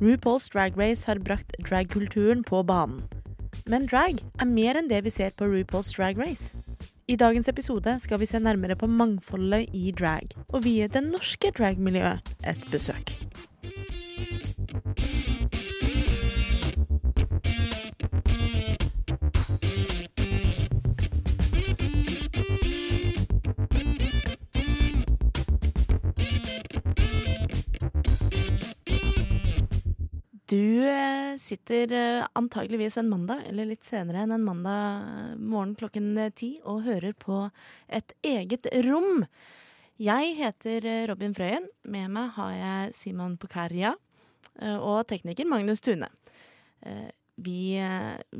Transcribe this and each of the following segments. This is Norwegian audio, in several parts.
RuPaul's Drag Race har brakt dragkulturen på banen. Men drag er mer enn det vi ser på RuPaul's Drag Race. I dagens episode skal vi se nærmere på mangfoldet i drag, og vie det norske dragmiljøet et besøk. Du eh, sitter eh, antageligvis en mandag, eller litt senere enn en mandag eh, morgen klokken ti, og hører på et eget rom. Jeg heter Robin Frøyen. Med meg har jeg Simon Pukaria eh, og tekniker Magnus Tune. Vi,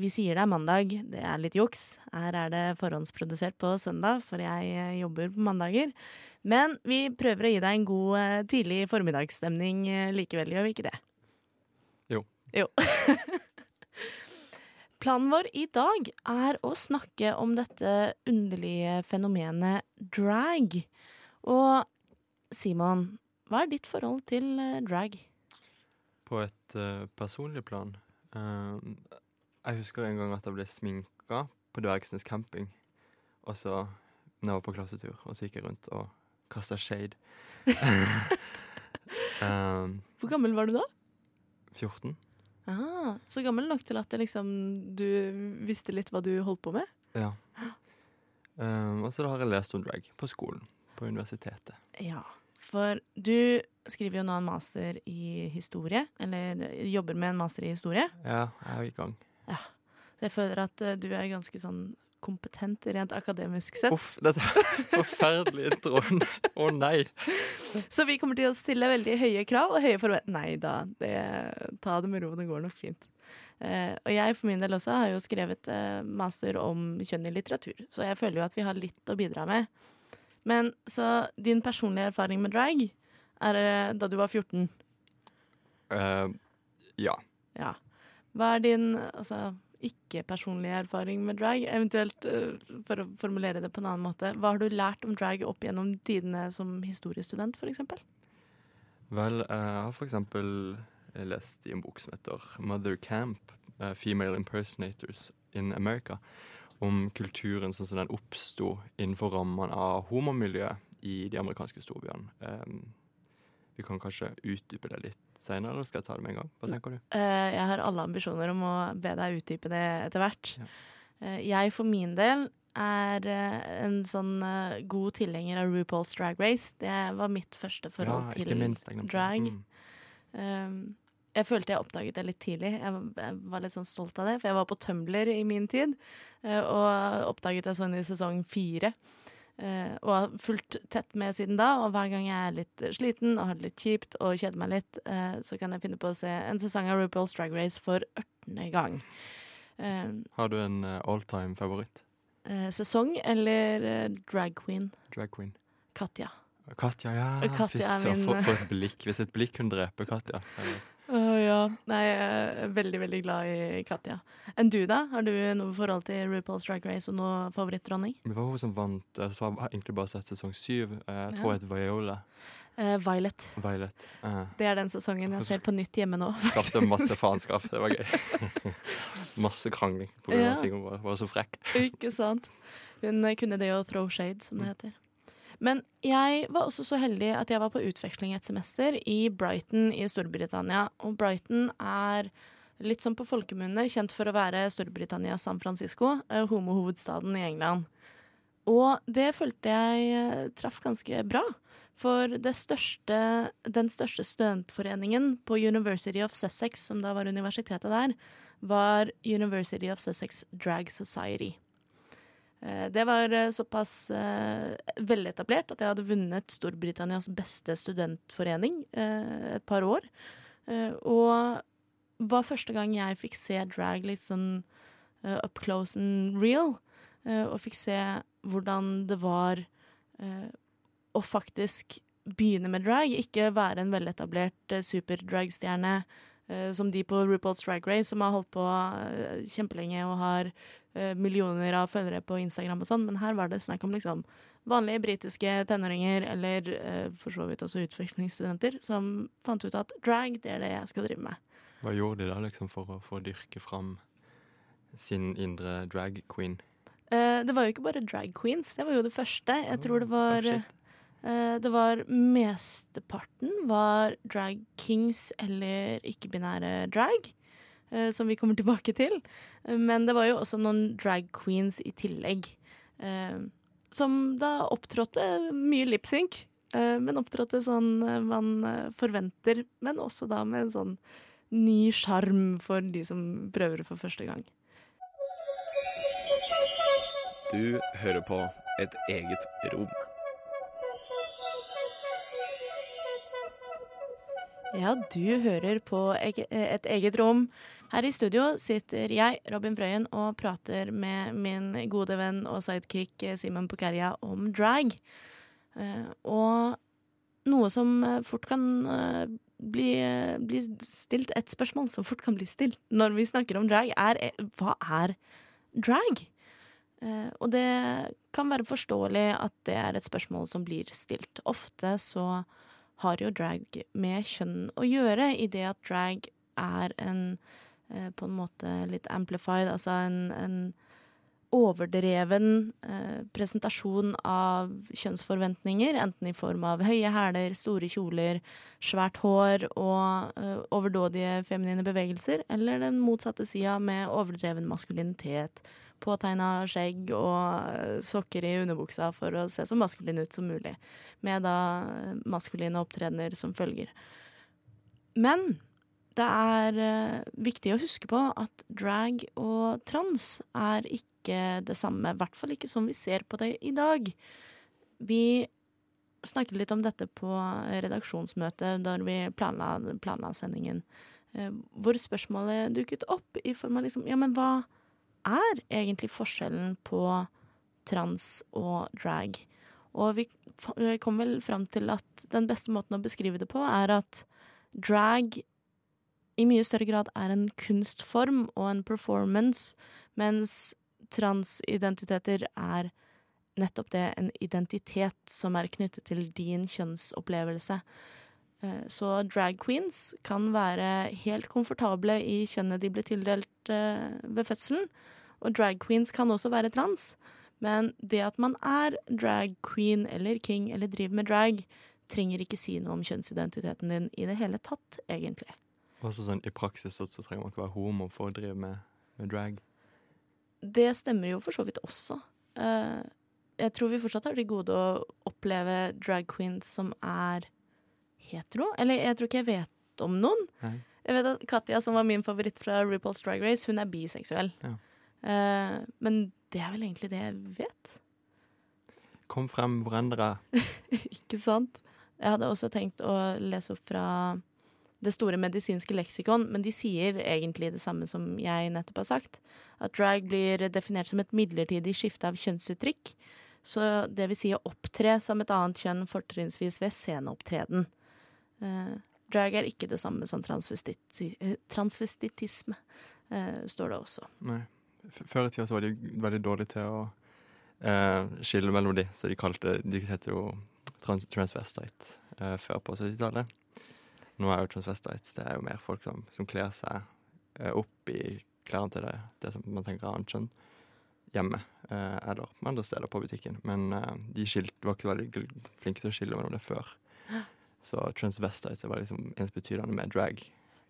vi sier det er mandag, det er litt juks. Her er det forhåndsprodusert på søndag, for jeg jobber på mandager. Men vi prøver å gi deg en god tidlig formiddagsstemning likevel, gjør vi ikke det? Jo. Planen vår i dag er å snakke om dette underlige fenomenet drag. Og Simon, hva er ditt forhold til eh, drag? På et uh, personlig plan uh, Jeg husker en gang at jeg ble sminka på Dvergsnes camping. Og så når jeg var på klassetur, og så gikk jeg rundt og kasta shade. um, Hvor gammel var du da? 14. Ah, så gammel nok til at det liksom, du visste litt hva du holdt på med? Ja. Um, og så har jeg lest om drag på skolen. På universitetet. Ja, for du skriver jo nå en master i historie, eller jobber med en master i historie. Ja, jeg er i gang. Ja. Så jeg føler at eh, du er ganske sånn kompetent rent akademisk sett. Uff, dette er forferdelig introen. Å nei. Så vi kommer til å stille veldig høye krav og høye forventninger. Nei da, det, ta det med ro, det går nok fint. Eh, og jeg for min del også har jo skrevet eh, master om kjønn i litteratur, så jeg føler jo at vi har litt å bidra med. Men så din personlige erfaring med drag er eh, da du var 14. Uh, ja. Ja. Hva er din altså, ikke-personlige erfaring med drag? Eventuelt, eh, for å formulere det på en annen måte, hva har du lært om drag opp gjennom tidene som historiestudent, eksempel? Vel, jeg har eksempel lest i en bok som heter Mother Camp, eh, Female Impersonators in America, om kulturen sånn som den oppsto innenfor rammene av homomiljøet i de amerikanske storbyene. Um, vi kan kanskje utdype det litt senere, eller skal jeg ta det med en gang? Hva tenker du? Eh, jeg har alle ambisjoner om å be deg utdype det etter hvert. Ja. Eh, jeg for min del er eh, en sånn god tilhenger av RuPaul's Drag Race. Det var mitt første forhold ja, til minst, drag. Mm. Um, jeg følte jeg oppdaget det litt tidlig. Jeg var, litt sånn stolt av det, for jeg var på Tumblr i min tid. og oppdaget det sånn i sesong fire. Eh, og har fulgt tett med siden da. Og hver gang jeg er litt sliten og har det litt kjipt og kjeder meg litt, eh, så kan jeg finne på å se en sesong av RuPaul's Drag Race for ørtende gang. Um, Har du en uh, all-time favoritt? eh, sesong eller eh, drag queen? Drag queen? Katja. Katja, ja. Katja Fy søren, for, for et blikk. Hvis et blikk kunne drepe Katja. Å ja. Nei, jeg er veldig, veldig glad i Katja. Enn du, da? Har du noe forhold til RuPaul's Drag Race og noe favorittdronning? Det var hun som vant. Jeg har egentlig bare sett sesong syv. Eh, Jeg tror Ja. jeg het Viola. Uh, Violet. Violet. Uh. Det er den sesongen jeg ser på nytt hjemme nå. Skapte masse faenskap. Det var gøy. masse krangling på grunn Ja. at hun var, var så frekk. Ikke sant? Hun eh, kunne det å throw shade, som det heter. Men jeg var også så heldig at jeg var på utveksling et semester i Brighton i Storbritannia. Og Brighton er litt sånn på folkemunne kjent for å være Storbritannias San Francisco, eh, homohovedstaden i England. Og det følte jeg eh, traff ganske bra. For største, den største studentforeningen på University of Sussex, som da var universitetet der, var University of Sussex Drag Society. Eh, Det var eh, såpass eh, veletablert at jeg hadde vunnet Storbritannias beste studentforening eh, et par år. Eh, og var første gang jeg fikk se drag litt sånn eh, up close and real. og fikk se hvordan det var å faktisk begynne med drag. Ikke være en veletablert superdragstjerne som de på RuPaul's Drag Race, som har holdt på eh, kjempelenge og har eh, millioner av følgere på Instagram og sånn. Men her var det snakk om liksom vanlige britiske tenåringer, eller eh, for så vidt også utvekslingsstudenter, som fant ut at drag, det er det jeg skal drive med. Hva gjorde de da liksom for å, få dyrke fram sin indre drag queen? Eh, det var jo ikke bare drag queens, det var jo det første. Jeg tror det var Oh, eh, Det var mesteparten var drag kings eller ikke-binære drag, eh, som vi kommer tilbake til. Eh, Men det var jo også noen drag queens i tillegg, eh, som da opptrådte mye lipsync. eh, Men opptrådte sånn eh, man eh, forventer, men også da med en sånn ny sjarm for de som prøver det for første gang. Du hører på Et eget rom. Ja, du hører på et eget rom. Her i studio sitter jeg, Robin Frøyen, og prater med min gode venn og sidekick eh, Simon Pukaria om drag. Eh, og noe som eh, fort kan bli, bli stilt Et spørsmål som fort kan bli stilt når vi snakker om drag, er hva er drag? Og det kan være forståelig at det er et spørsmål som blir stilt. Ofte så har jo drag med kjønn å gjøre, i det at drag er en eh, på en måte litt amplified, altså en, en overdreven eh, presentasjon av kjønnsforventninger, enten i form av høye hæler, store kjoler, svært hår og eh, overdådige feminine bevegelser, eller den motsatte sida med overdreven maskulinitet, påtegna skjegg og sokker i underbuksa for å se så maskulin ut som mulig med da maskuline opptredener som følger. Men det er eh, viktig å huske på at drag og trans er ikke det samme. I hvert fall ikke som vi ser på det i dag. Vi snakket litt om dette på redaksjonsmøtet da vi planla, planla sendingen, eh, hvor spørsmålet dukket opp i form av liksom Ja, men hva er egentlig forskjellen på trans og drag? Og vi kom vel fram til at den beste måten å beskrive det på, er at drag i mye større grad er en kunstform og en performance, mens transidentiteter er nettopp det, en identitet som er knyttet til din kjønnsopplevelse. Eh, Så drag queens kan være helt komfortable i kjønnet de ble tildelt eh, ved fødselen, og drag queens kan også være trans. Men det at man er drag queen eller king eller driver med drag, trenger ikke si noe om kjønnsidentiteten din i det hele tatt, egentlig. Også sånn, I praksis så, trenger man ikke være homo for å drive med, med drag. Det stemmer jo for så vidt også. Eh, jeg tror vi fortsatt har til gode å oppleve drag queens som er hetero. Eller jeg tror ikke jeg vet om noen. Nei. Jeg vet at Katja, som var min favoritt fra RuPaul's Drag Race, hun er biseksuell. Ja. Uh, men det er vel egentlig det jeg vet. Kom frem, hverandre. Ikke sant? Jeg hadde også tenkt å lese opp fra det store medisinske leksikon, men de sier egentlig det samme som jeg nettopp har sagt. At drag blir definert som et midlertidig skifte av kjønnsuttrykk. Så det vil si å opptre som et annet kjønn, fortrinnsvis ved sceneopptreden. Eh, drag er ikke det samme som transvesti eh, eh, står det også. Nei. Før i tida så var de veldig dårlige til å skille mellom de, så de kalte De heter jo trans transvestite før på 70-tallet. Nå er jo transvestite det er jo mer folk som, som kler seg opp i klærne til det, det som man tenker er annet kjønn, hjemme eller andre steder på butikken. Men de skilt, var ikke veldig flinke til å skille mellom det før. Så transvestite var liksom ensbetydende med drag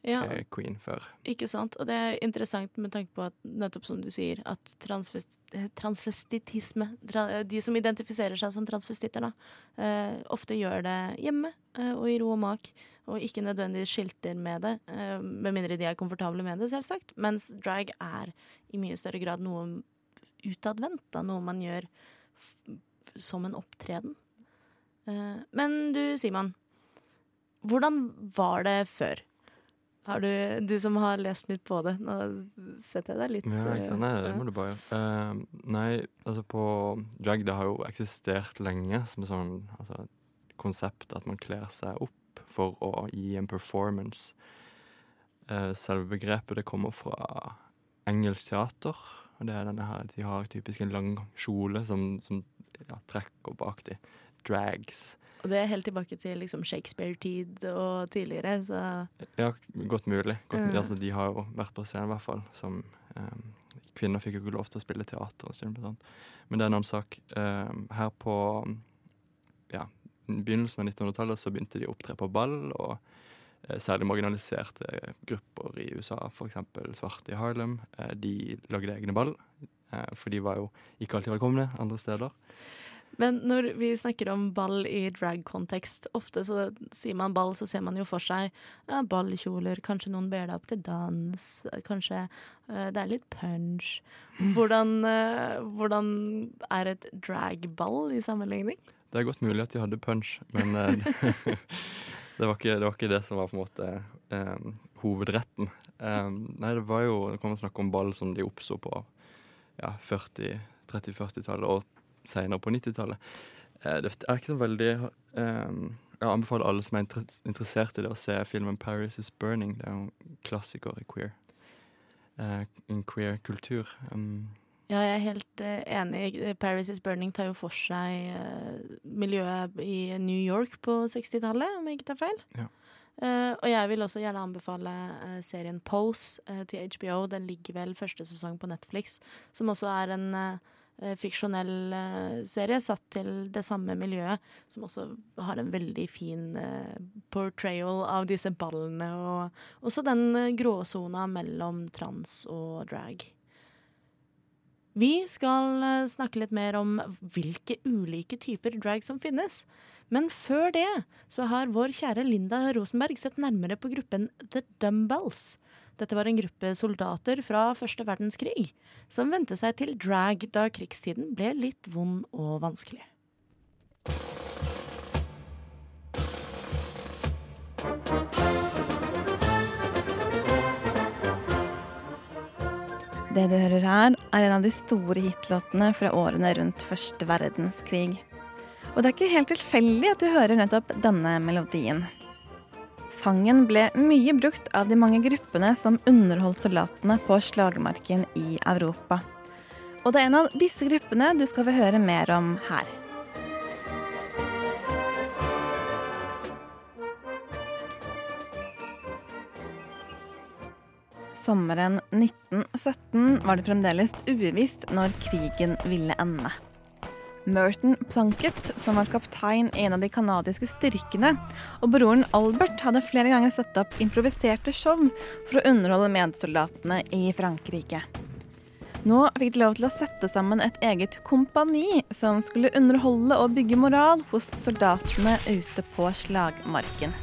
Ja, eh, queen før. Ikke sant? Og det er interessant med tanke på at nettopp som du sier, at transvest, eh, transvestitisme tra, De som identifiserer seg som transvestitter, da, eh, ofte gjør det hjemme eh, og i ro og mak, og ikke nødvendigvis skilter med det, eh, med mindre de er komfortable med det, selvsagt. Mens drag er i mye større grad noe utadvendt, noe man gjør som en opptreden. Eh, men du, Simon, hvordan var det før? Har du, du som har lest litt på det, nå setter jeg deg litt Ja, ikke sant? Nei, det eh, må du bare gjøre. Uh, nei, altså på drag det har jo eksistert lenge som et sånn altså, konsept at man kler seg opp for å gi en performance. Uh, selve begrepet det kommer fra engelsk teater. Og det er denne her, De har typisk en lang kjole som, som ja, trekker bak de. Drags. Og det er helt tilbake til liksom Shakespeare-tid og tidligere, så Ja, godt mulig. Godt, mulig. Altså, de har jo vært på scenen, i hvert fall. Som, eh, kvinner fikk jo ikke lov til å spille teater. og sånt. Men det er en annen sak. Eh, her på ja, begynnelsen av 1900-tallet så begynte de å opptre på ball. og eh, Særlig marginaliserte grupper i USA, f.eks. svarte i Harlem. Eh, de lagde egne ball, eh, for de var jo ikke alltid velkomne andre steder. Men når vi snakker om ball i drag-kontekst, ofte så sier man ball, så ser man jo for seg ja, ballkjoler, kanskje noen ber deg opp til dans, kanskje uh, det er litt punch. Hvordan, uh, hvordan er et dragball i sammenligning? Det er godt mulig at de hadde punch, men uh, det, var ikke, det var ikke det som var på en måte eh, hovedretten. Eh, nei, det var jo Nå kan man snakke om ball som de oppsto på ja, 40 30-40-tallet og senere på 90-tallet. Eh, det er ikke så veldig eh, Jeg anbefaler alle som er inter- interessert i det, å se filmen 'Paris Is Burning'. Det er jo en klassiker i queer. Eh, en queer kultur. Um, Ja, jeg er helt uh, enig. Paris is Burning tar jo for seg uh, miljøet i New York på 60-tallet, om jeg ikke tar feil. Ja. Uh, og jeg vil også gjerne anbefale serien Pose til HBO. Den ligger vel første sesong på Netflix, som også er en fiksjonell eh, serie satt til det samme miljøet, som også har en veldig fin eh, portrayal av disse ballene, og også den eh, gråsona mellom trans og drag. Vi skal eh, snakke litt mer om hvilke ulike typer drag som finnes. Men før det så har vår kjære Linda Rosenberg sett nærmere på gruppen The Dumbbells. Dette var en gruppe soldater fra første verdenskrig som vendte seg til drag da krigstiden ble litt vond og vanskelig. Det du hører her, er en av de store hitlåtene fra årene rundt første verdenskrig. Og det er ikke helt tilfeldig at du hører nettopp denne melodien. Sangen ble mye brukt av de mange gruppene som underholdt soldatene på slagmarken i Europa. Og det er en av disse gruppene du skal få høre mer om her. Sommeren 1917 var det fremdeles uvisst når krigen ville ende. Merton Plunkett, som var kaptein i en av de canadiske styrkene, og broren Albert hadde flere ganger satt opp improviserte show for å underholde medsoldatene i Frankrike. Nå fikk de lov til å sette sammen et eget kompani som skulle underholde og bygge moral hos soldatene ute på slagmarken.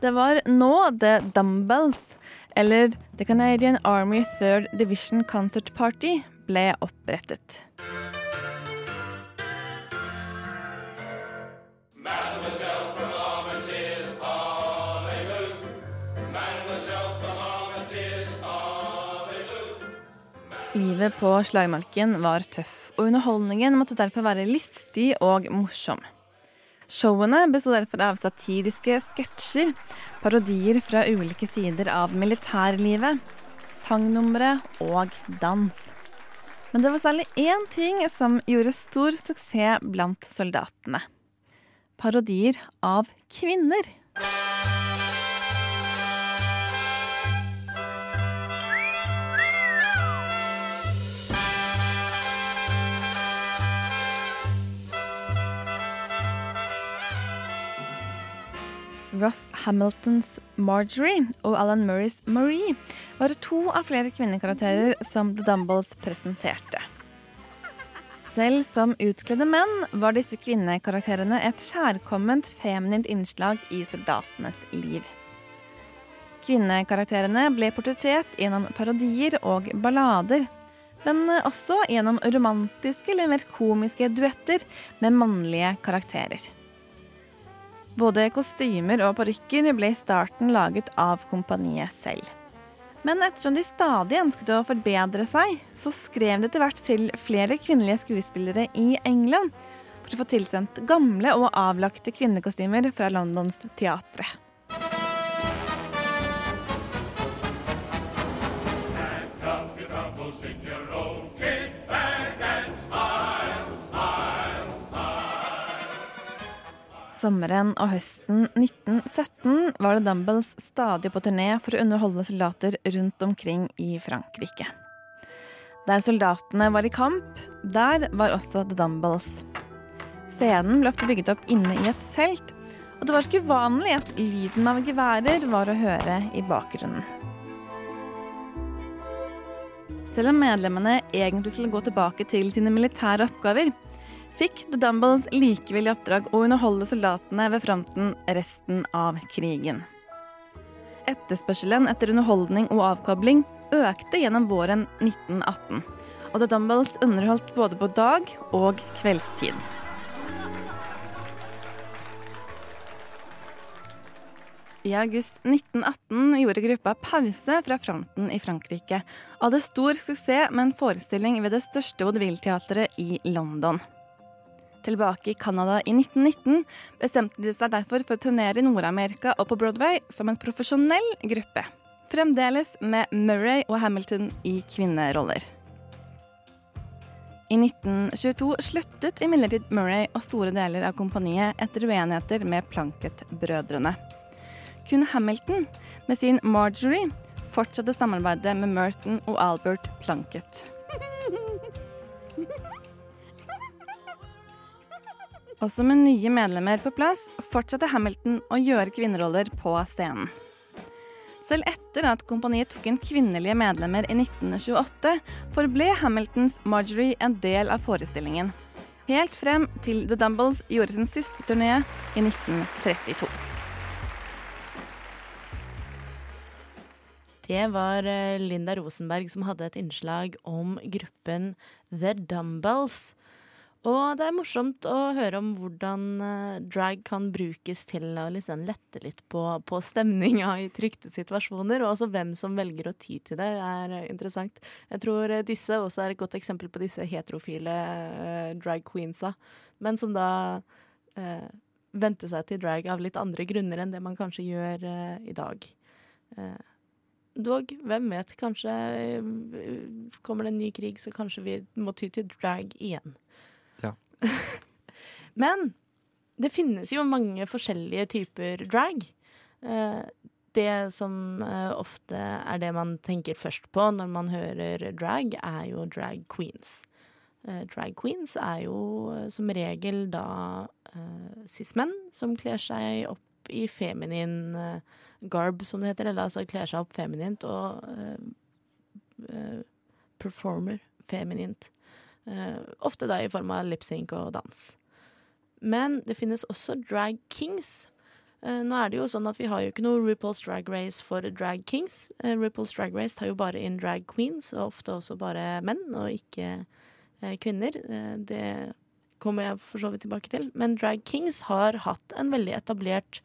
Det var nå The Dumbbells, eller The Canadian Army Third Division Concert Party, ble opprettet. Livet på slagmarken var tøff, og underholdningen måtte derfor være lystig og morsom. Showene besto derfor av satiriske sketsjer, parodier fra ulike sider av militærlivet, sangnumre og dans. Men det var særlig én ting som gjorde stor suksess blant soldatene. Parodier av kvinner. Ross Hamiltons Marjorie og Alan Murrays Marie var to av flere kvinnekarakterer som The Dumbles presenterte. Selv som utkledde menn var disse kvinnekarakterene et kjærkomment feminint innslag i soldatenes liv. Kvinnekarakterene ble portrettert gjennom parodier og ballader, men også gjennom romantiske eller mer komiske duetter med mannlige karakterer. Både kostymer og parykker ble i starten laget av kompaniet selv. Men ettersom de stadig ønsket å forbedre seg, så skrev de etter hvert til flere kvinnelige skuespillere i England for å få tilsendt gamle og avlagte kvinnekostymer fra Londons teatre. Sommeren og høsten 1917 var The Dumbles stadig på turné for å underholde soldater rundt omkring i Frankrike. Der soldatene var i kamp, der var også The Dumbles. Scenen ble ofte bygget opp inne i et telt, og det var ikke uvanlig at lyden av geværer var å høre i bakgrunnen. Selv om medlemmene egentlig skulle gå tilbake til sine militære oppgaver, fikk The Dumbles likevel i oppdrag å underholde soldatene ved fronten resten av krigen. Etterspørselen etter underholdning og avkobling økte gjennom våren 1918, og The Dumbles underholdt både på dag og kveldstid. I august 1918 gjorde gruppa pause fra fronten i Frankrike, og hadde stor suksess med en forestilling ved det største vaudeville-teatret i London. Tilbake i Canada i 1919 bestemte de seg derfor for å turnere i Nord-Amerika og på Broadway som en profesjonell gruppe. Fremdeles med Murray og Hamilton i kvinneroller. I 1922 sluttet imidlertid Murray og store deler av kompaniet etter uenigheter med Planket-brødrene. Kun Hamilton, med sin Marjorie, fortsatte samarbeidet med Merton og Albert Plunkett. Også med nye medlemmer på plass fortsatte Hamilton å gjøre kvinneroller på scenen. Selv etter at kompaniet tok inn kvinnelige medlemmer i 1928, forble Hamiltons Marjorie en del av forestillingen. Helt frem til The Dumbles gjorde sin siste turné i 1932. Det var eh, Linda Rosenberg som hadde et innslag om gruppen The Dumbbells. Og det er morsomt å høre om hvordan eh, drag kan brukes til å liksom lette litt på, på stemninga i trykte situasjoner, og også hvem som velger å ty til det, er eh, interessant. Jeg tror disse også er et godt eksempel på disse heterofile uh, drag queensa, men som da eh, vente seg til drag av litt andre grunner enn det man kanskje gjør uh, i dag. Uh, Dog, hvem vet, kanskje eh, kommer det en ny krig, så kanskje vi må ty til drag igjen. Men det finnes jo mange forskjellige typer drag. Eh, det som eh, ofte er det man tenker først på når man hører drag, er jo drag queens. Drag queens er jo som regel da cis-menn som kler seg opp i feminin garb, som det heter, eller altså kler seg opp feminint og performer feminint. Uh, ofte da i form av lipsync og dans. Men det finnes også drag kings. Uh, nå er det jo sånn at Vi har jo ikke noe RuPaul's Drag Race for drag kings. RuPaul's Drag Race tar jo bare inn drag queens, og ofte også bare menn, og ikke kvinner. det kommer jeg for så vidt tilbake til. Men drag kings har hatt en veldig etablert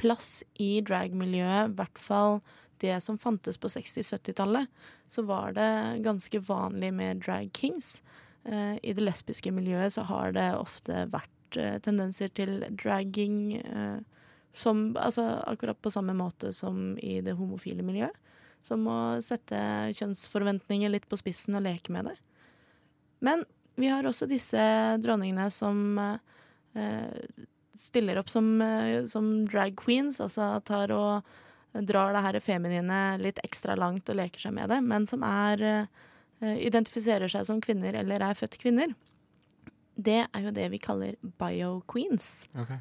plass i dragmiljøet, i hvert fall det som fantes på 60-70-tallet, så var det ganske vanlig med drag kings. Eh, I det lesbiske miljøet så har det ofte vært eh, tendenser til dragging eh, som Altså akkurat på samme måte som i det homofile miljøet. Som å sette kjønnsforventninger litt på spissen og leke med det. Men vi har også disse dronningene som eh, stiller opp som, eh, som drag queens, altså tar og drar det her feminine litt ekstra langt og leker seg med det, men som er uh, identifiserer seg som kvinner eller er født kvinner. Det er jo det vi kaller bio-queens. Okay.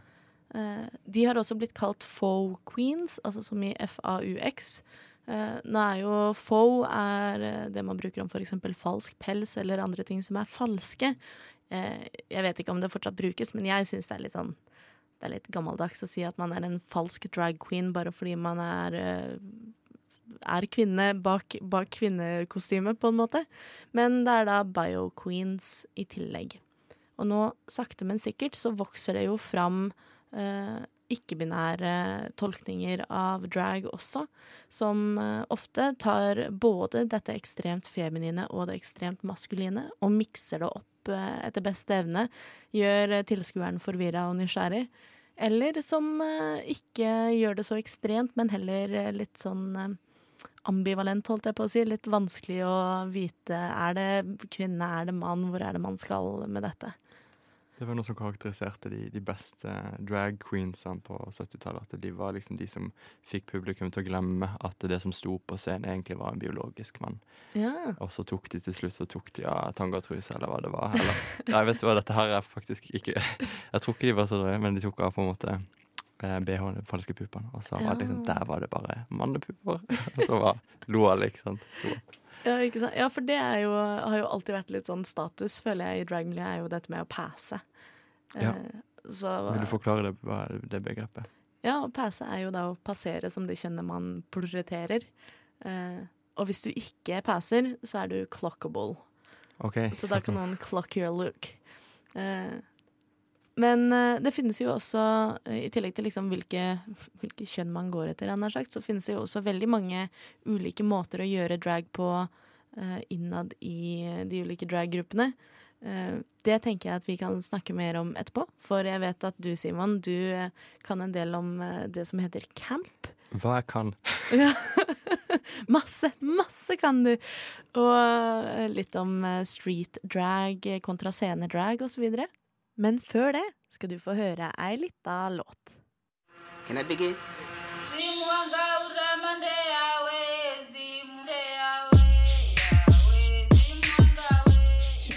Uh, de har også blitt kalt faux queens, altså som i FAUX. Uh, nå er jo faux er det man bruker om f.eks. falsk pels eller andre ting som er falske. jeg vet ikke om det fortsatt brukes, men jeg syns det er litt sånn det er litt gammeldags å si at man er en falsk drag queen bare fordi man er, eh, er kvinne bak, bak kvinnekostymet, på en måte. Men det er da bio-queens i tillegg. Og nå, sakte, men sikkert, så vokser det jo fram eh, ikke-binære tolkninger av drag også, som eh, ofte tar både dette ekstremt feminine og det ekstremt maskuline og mikser det opp eh, etter beste evne, gjør tilskueren forvirra og nysgjerrig. Eller som eh, ikke gjør det så ekstremt, men heller eh, litt sånn eh, ambivalent, holdt jeg på å si. Litt vanskelig å vite. Er det kvinne, er det mann, hvor er det man skal med dette? Det var noe som karakteriserte de, de beste drag queensene på 70-tallet. At de var liksom de som fikk publikum til å glemme at det som sto på scenen, egentlig var en biologisk mann. Ja. Og så tok de til slutt så tok de av tangatruse, eller hva det var. Eller, nei, vet du hva, dette her er faktisk ikke Jeg tror ikke de var så drøye, men de tok av på en måte BH-en, falske puppene. Og så var det liksom, der var det bare mannepupper. Og så var lo alle, ikke sant. Ja, ikke sant? ja, for det jo, har jo alltid vært litt sånn status, føler jeg, i dragmiljøet, er jo dette med å passe. Ja. Eh, så, Vil du forklare det, det begrepet? Ja, å passe er jo da å passere som det kjønnet man prioriterer. Eh, og hvis du ikke passer, så er du clockable. OK. Så da kan noen clock your look. Eh, men eh, det finnes jo også, eh, i tillegg til liksom hvilke, hvilke kjønn man går etter, sagt, så finnes det jo også veldig mange ulike måter å gjøre drag på uh, innad i de ulike draggruppene. Uh, det tenker jeg at vi kan snakke mer om etterpå, for jeg vet at du, Simon, du kan en del om det som heter camp. Hva jeg kan? Ja. masse, masse kan du. Og litt om street drag kontra scenedrag osv. Men før det skal du få høre ei lita låt. Can I begin?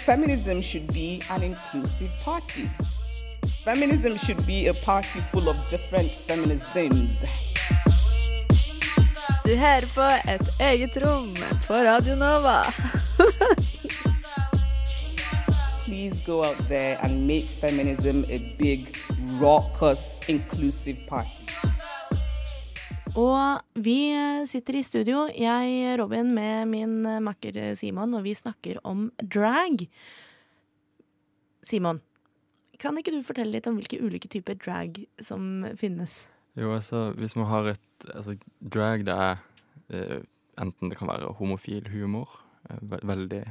Feminism should be an inclusive party. Feminism should be a party full of different feminisms. Du hører på Et eget rom på Radio Nova. Please go out there and make feminism a big, raucous, inclusive party. Og vi sitter i studio, jeg, Robin, med min makker Simon, og vi snakker om drag. Simon, kan ikke du fortelle litt om hvilke ulike typer drag som finnes? Jo, altså, hvis man har et altså, Drag, det er eh, enten det kan være homofil humor, eh, veldig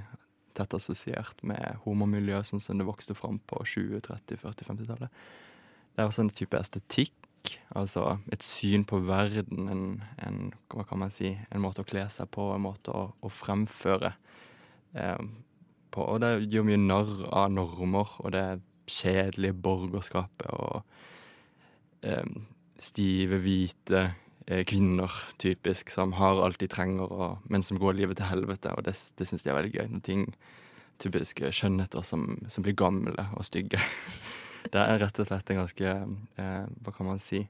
tett assosiert med homomiljø, sånn som det vokste fram på 20-, 30-, 40-, 50-tallet. Det er også en type estetikk, altså et syn på verden, en, en hva kan man si, en måte å kle seg på, en måte å, å fremføre eh, på. Og det gjør mye narr av normer, og det kjedelige borgerskapet og eh, stive, hvite kvinner, typisk, som har alt de trenger, og, men som går livet til helvete. Og det, det syns de er veldig gøy. Noen ting, typiske skjønnheter som, som blir gamle og stygge. det er rett og slett en ganske eh, Hva kan man si?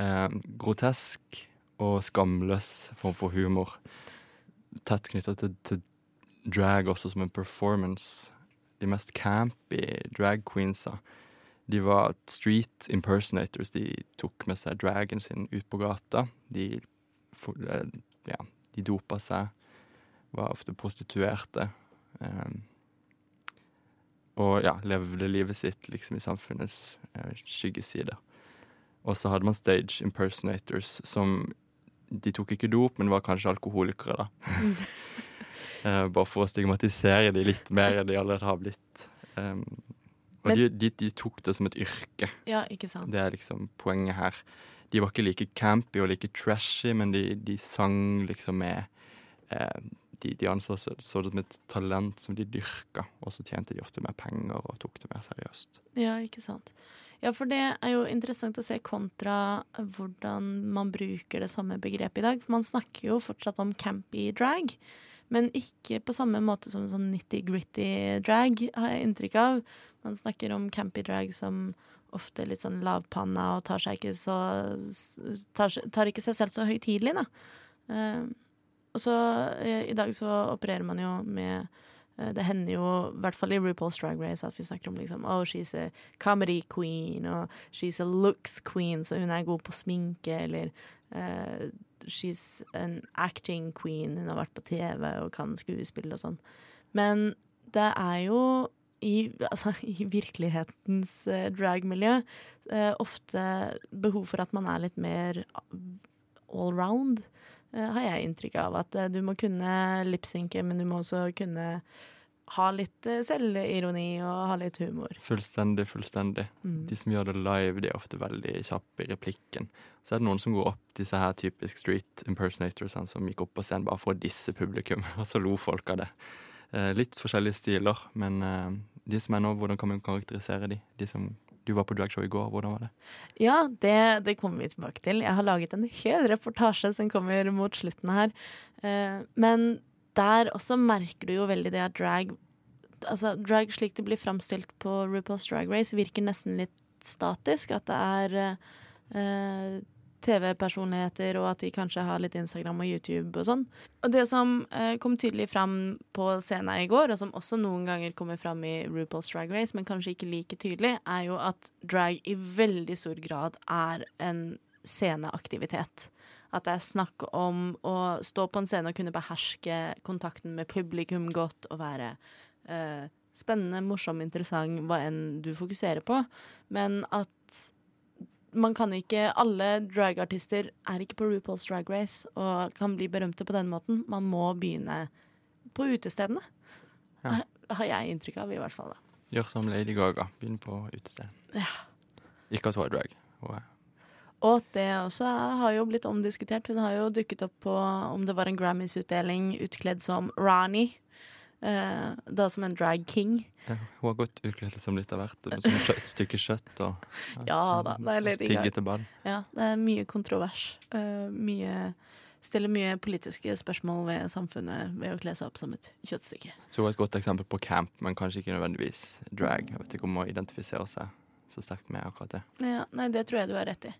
Eh, grotesk og skamløs form for humor. Tett knytta til, til drag også som en performance. De mest campy drag queensa de var street impersonators. De tok med seg dragen sin ut på gata. De, eh, ja, de dopa seg, var ofte prostituerte. Um, og ja, levde livet sitt liksom i samfunnets eh, skyggeside. Og så hadde man stage impersonators som De tok ikke dop, men var kanskje alkoholikere, da. Eh, bare for å stigmatisere de litt mer enn de allerede har blitt. Um, og Men- de, de, de tok det som et yrke. Ja, ikke sant? Det er liksom poenget her. De var ikke like campy og like trashy, men de, de sang liksom med eh, De, de anså det som et talent som de dyrka, og så tjente de ofte mer penger og tok det mer seriøst. Ja, ikke sant. Ja, for det er jo interessant å se kontra hvordan man bruker det samme begrepet i dag. For man snakker jo fortsatt om campy drag, men ikke på samme måte som sånn nitty-gritty drag, har jeg inntrykk av. Man snakker om campy drag som ofte litt sånn lavpanna og tar ikke så tar, tar ikke seg selv så høytidelig, da. Eh, og så eh, i dag så opererer man jo med eh, det hender jo, i hvert fall i RuPaul's Drag Race, at vi snakker om liksom Oh, she's a comedy queen, og she's a looks queen, så hun er god på sminke, eller eh, she's an acting queen, hun har vært på TV og kan skuespill og sånn. Men det er jo i, altså, i virkelighetens eh, dragmiljø eh, ofte behov for at man er litt mer allround, eh, har jeg inntrykk av. At eh, du må kunne lipsynke, men du må også kunne ha litt eh, selvironi og ha litt humor. Fullstendig, fullstendig. Mm. De som gjør det live, de er ofte veldig kjappe i replikken. Så er det noen som går opp, disse her typisk street impersonators, sånn, som gikk opp på scenen bare for å disse publikum, og så lo folk av det. Eh, litt forskjellige stiler, men eh, de som er nå, hvordan kan man karakterisere de? De som du var på dragshow i går, hvordan var det? Ja, det, det kommer vi tilbake til. Jeg har laget en hel reportasje som kommer mot slutten her. Eh, men der også merker du jo veldig det at drag Altså, drag slik det blir framstilt på RuPaul's Drag Race, virker nesten litt statisk. At det er eh, TV-personligheter, og at de kanskje har litt Instagram og YouTube og sånn. Og det som eh, kom tydelig fram på scenen i går, og som også noen ganger kommer fram i RuPaul's Drag Race, men kanskje ikke like tydelig, er jo at drag i veldig stor grad er en sceneaktivitet. At det er snakk om å stå på en scene og kunne beherske kontakten med publikum godt og være eh, spennende, morsom, interessant, hva enn du fokuserer på. Men at man kan ikke Alle dragartister er ikke på RuPaul's Drag Race og kan bli berømte på den måten. Man må begynne på utestedene. Ja. Har jeg inntrykk av, i hvert fall. da. Gjør som Lady Gaga, begynn på utested. Ja. Ikke at hun er drag. Hun er Og det også har jo blitt omdiskutert. Hun har jo dukket opp på om det var en Grammys-utdeling utkledd som Rani. Eh, da som en drag king. Ja, hun har gått utkledd som litt av hvert. Som et stykke kjøtt og Ja da, det er litt piggete ball. Ja, det er mye kontrovers. Eh, mye Stiller mye politiske spørsmål ved samfunnet ved å kle seg opp som et kjøttstykke. Så hun er et godt eksempel på camp, men kanskje ikke nødvendigvis drag. Jeg vet ikke om hun identifiserer seg så sterkt med akkurat det. Ja, nei, det tror jeg du har rett i.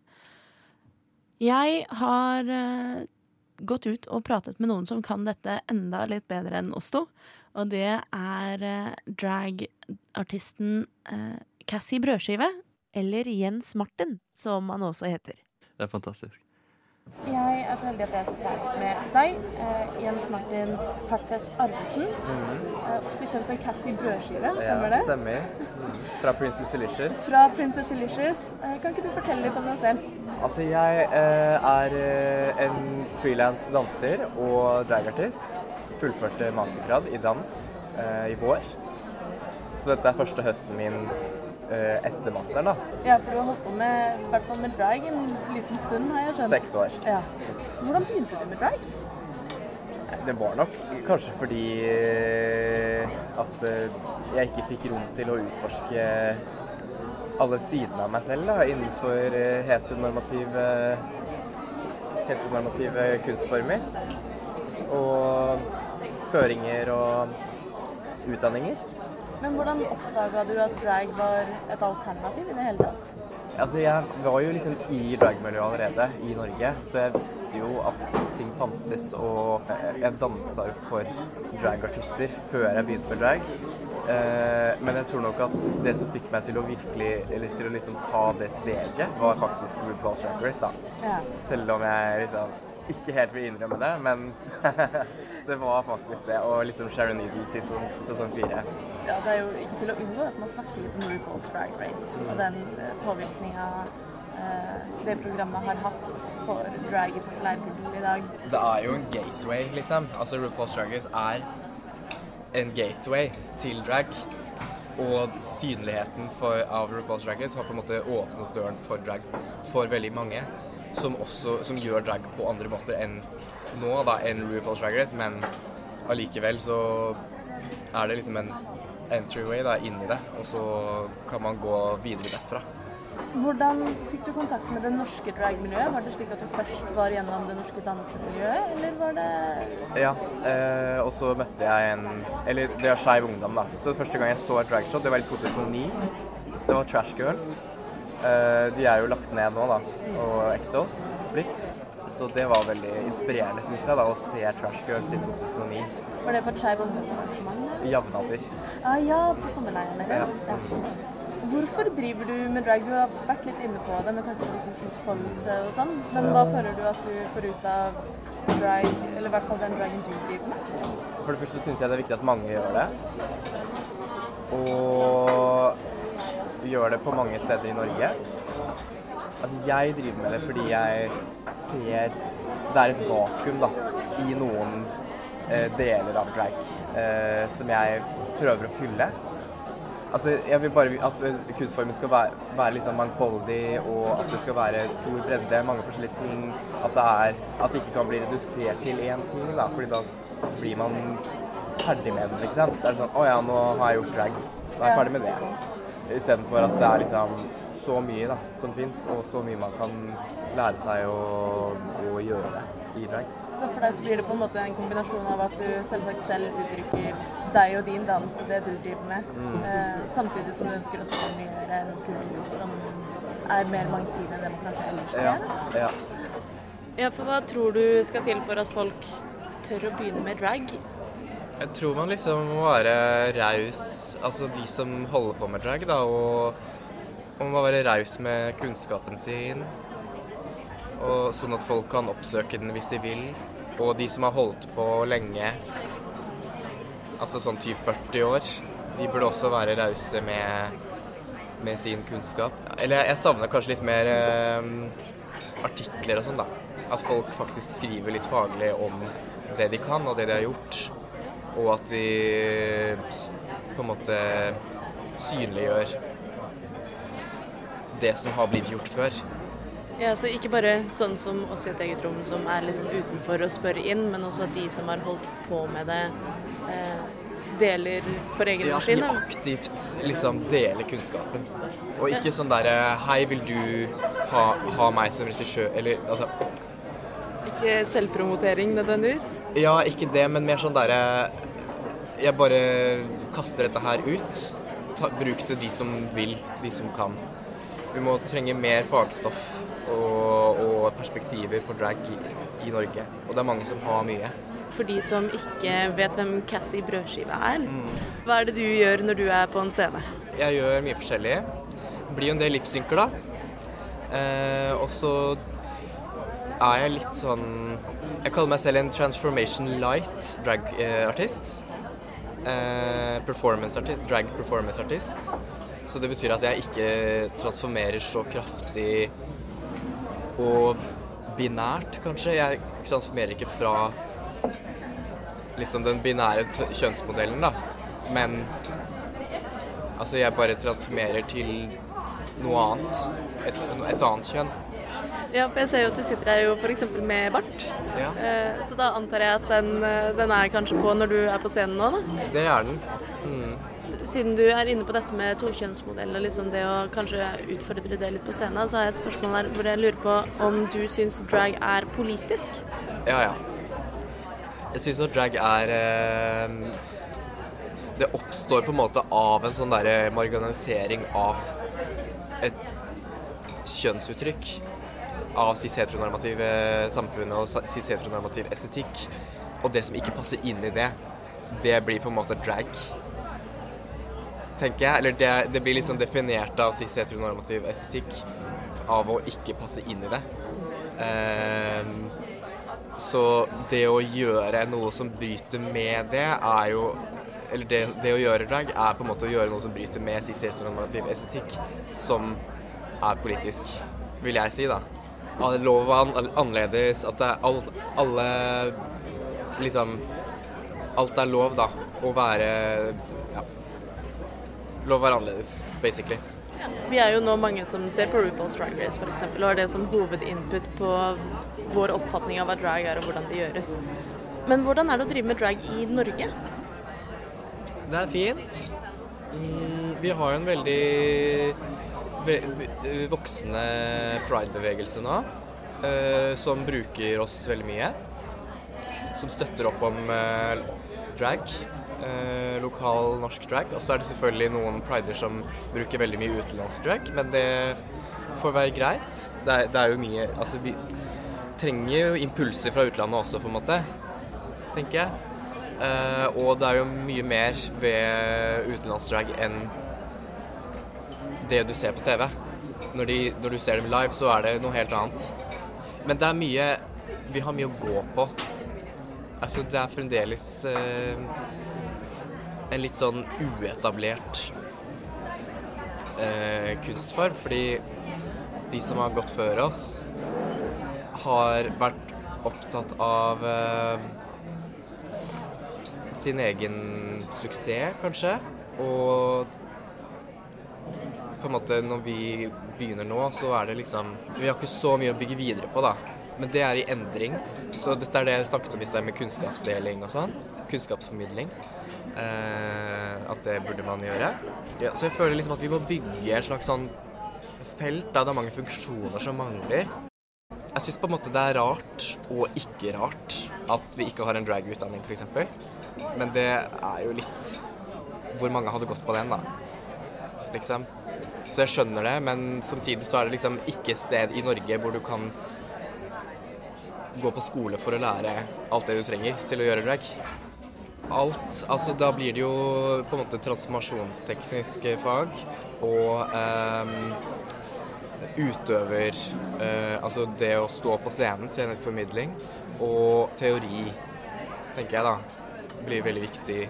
Jeg har eh, gått ut og pratet med noen som kan dette enda litt bedre enn oss to. Og det er uh, dragartisten uh, Cassie Brødskive, eller Jens Martin, som han også heter. Det er fantastisk. Jeg er så heldig at jeg sitter her med deg, eh, Jens Martin Hartvedt Arvesen. Eh, også kjent som Cassie Brødskive, stemmer det? Stemmer. Mm. Fra Princess Delicious. Fra Princess Delicious. Eh, kan ikke du fortelle litt om deg selv? Altså, jeg eh, er eh, en frilans danser og dragartist. Fullførte mastergrad i dans eh, i vår. Så dette er første høsten min etter masteren, da. Ja, for du har holdt på med, i hvert fall med drag en liten stund, har jeg skjønt. Seks år. Ja. Hvordan begynte du med drag? Det var nok kanskje fordi eh, at eh, jeg ikke fikk rom til å utforske alle sidene av meg selv da, innenfor eh, heteronormative, heteronormative kunstformer. Og føringer og utdanninger. Men hvordan oppdaga du at drag var et alternativ i det hele tatt? Altså, jeg var jo liksom i dragmiljøet allerede i Norge, så jeg visste jo at ting fantes, og jeg dansa jo for dragartister før jeg begynte med drag. Eh, men jeg tror nok at det som fikk meg til å virkelig eller til å liksom ta det steget, var faktisk RuPaul's Drag Race, da. Ja. Selv om jeg liksom ikke helt vil innrømme det, men det var faktisk det. Og liksom Sharon Needles i sesong, fire. Ja, det er jo ikke til å unngå at man snakker litt om RuPaul's Drag Race og den eh, påvirkninga eh, det programmet har hatt for drag populærkulturen i dag. Det er jo en gateway, liksom. Altså RuPaul's Drag Race er en gateway til drag. Og synligheten for, av RuPaul's Drag Race har på en måte åpnet døren for drag for veldig mange. Som også som gjør drag på andre måter enn nå, da, enn RuPaul's Drag Race. Men allikevel så er det liksom en entryway da, inn i det, og så kan man gå videre derfra. Hvordan fikk du kontakt med det norske dragmiljøet? Var det slik at du først var gjennom det norske dansemiljøet, eller var det Ja, eh, og så møtte jeg en Eller det var Skeiv Ungdom, da. Så første gang jeg så et dragshow, det var i 2009. Det var Trash Girls. Eh, de er jo lagt ned nå, da, og Extos blitt. Så det var veldig inspirerende, syns jeg, da, å se Trash Girls i 2009. Var det på et Skeiv Ungdom-arrangement? eller? Jevnalder. Ah, ja, på sommerleiren deres. Ja. Hvorfor driver du med drag? Du har vært litt inne på det med tanke på liksom utfoldelse og sånn, men hva føler du at du får ut av drag, eller i hvert fall den dragen du driver med? For det første syns jeg det er viktig at mange gjør det. Og gjør det på mange steder i Norge. Altså, jeg driver med det fordi jeg ser det er et vakuum da, i noen deler av drag eh, som jeg prøver å fylle. Altså, jeg vil bare at eh, kunstformen skal være, være liksom mangfoldig, og at det skal være stor bredde, mange forskjellige ting. At det, er, at det ikke kan bli redusert til én ting, da, fordi da blir man ferdig med den, liksom. Det er sånn Å ja, nå har jeg gjort drag. Da er jeg ferdig med det. Istedenfor at det er liksom så mye da, som fins, og så mye man kan lære seg å, å gjøre i drag. Så for deg så blir det på en måte en kombinasjon av at du selvsagt selv uttrykker deg og din dans og det du driver med, Mm. eh, samtidig som du ønsker å synliggjøre en kultur som er mer mangsidig enn det man kanskje ellers ser. Ja. ja. Ja, for hva tror du skal til for at folk tør å begynne med drag? Jeg tror man liksom må være raus, altså de som holder på med drag, da, og man må være raus med kunnskapen sin. Og sånn at folk kan oppsøke den hvis de vil. Og de som har holdt på lenge, altså sånn typ 40 år, de burde også være rause med, med sin kunnskap. Eller jeg savner kanskje litt mer eh, artikler og sånn, da. At folk faktisk skriver litt faglig om det de kan og det de har gjort. Og at de på en måte synliggjør det som har blitt gjort før. Ja, så Ikke bare sånn som oss i et eget rom som er liksom utenfor og spør inn, men også at de som har holdt på med det, eh, deler for egen Ja, maskin. de aktivt liksom deler kunnskapen. Og ikke sånn derre Hei, vil du ha, ha meg som regissør? Eller altså Ikke selvpromotering nødvendigvis. Ja, ikke det, men mer sånn derre Jeg bare kaster dette her ut. Ta, bruk det de som vil, de som kan. Vi må trenge mer fagstoff og, og perspektiver på drag i, i Norge. Og det er mange som har mye. For de som ikke vet hvem Cassie Brødskive er, hva er det du gjør når du er på en scene? Jeg gjør mye forskjellig. Det blir jo en del lipsynker, da. Eh, og så er jeg litt sånn Jeg kaller meg selv en transformation light drag-artist. Eh, performance artist, drag performance artist. Så det betyr at jeg ikke transformerer så kraftig og binært, kanskje. Jeg transformerer ikke fra liksom den binære kjønnsmodellen, da. Men altså, jeg bare transformerer til noe annet. Et, et annet kjønn. Ja, for jeg ser jo at du sitter her jo f.eks. med bart. Ja. Eh, Så da antar jeg at den, eh, den er kanskje på når du er på scenen nå, da? Det er den. Mm. Siden du er inne på dette med tokjønnsmodell og liksom det å kanskje utfordre det litt på scenen, så har jeg et spørsmål her hvor jeg lurer på om du syns drag er politisk? Ja, ja. Jeg syns at drag er eh, Det oppstår på en måte av en sånn derre marginalisering av et kjønnsuttrykk. Av cis-heteronormative samfunn og cis-heteronormativ estetikk. Og det som ikke passer inn i det, det blir på en måte drag. Tenker jeg. Eller det, det blir liksom definert av cis-heteronormativ estetikk av å ikke passe inn i det. Eh, så det å gjøre noe som bryter med det, er jo Eller det, det å gjøre drag er på en måte å gjøre noe som bryter med cis-heteronormativ estetikk, som er politisk, vil jeg si, da. Lov er annerledes, at det er all, alle Liksom Alt er lov, da. Å være. Lov å være annerledes, basically. Vi er jo nå mange som ser på RuPaul's Drag Race f.eks. og har det som hovedinput på vår oppfatning av hva drag er og hvordan det gjøres. Men hvordan er det å drive med drag i Norge? Det er fint. Vi har jo en veldig ve ve- voksende pride-bevegelse nå, eh, som bruker oss veldig mye. Som støtter opp om eh, drag. Eh, lokal norsk drag. Og så er det selvfølgelig noen prider som bruker veldig mye utenlandsk drag, men det får være greit. Det er, det er jo mye Altså, vi trenger jo impulser fra utlandet også, på en måte, tenker jeg. Eh, og det er jo mye mer ved utenlandsdrag enn det du ser på TV. Når, de, når du ser dem live, så er det noe helt annet. Men det er mye Vi har mye å gå på. Altså, det er fremdeles eh, en litt sånn uetablert eh, kunstform. Fordi de som har gått før oss, har vært opptatt av eh, sin egen suksess, kanskje. Og på en måte når vi begynner nå, så er det liksom Vi har ikke så mye å bygge videre på, da. Men det er i endring. Så dette er det jeg snakket om i sted med kunnskapsdeling og sånn. Kunnskapsformidling. Eh, at det burde man gjøre. Ja, så jeg føler liksom at vi må bygge et slags sånn felt da det er mange funksjoner som mangler. Jeg syns på en måte det er rart og ikke rart at vi ikke har en drag-utdanning, f.eks. Men det er jo litt Hvor mange hadde gått på den, da? Liksom. Så jeg skjønner det, men samtidig så er det liksom ikke sted i Norge hvor du kan gå på skole for å lære alt det du trenger til å gjøre drag. Alt. Altså da blir det jo på en måte transformasjonstekniske fag og eh, utøver eh, Altså det å stå på scenen, scenisk formidling, og teori, tenker jeg da, blir veldig viktig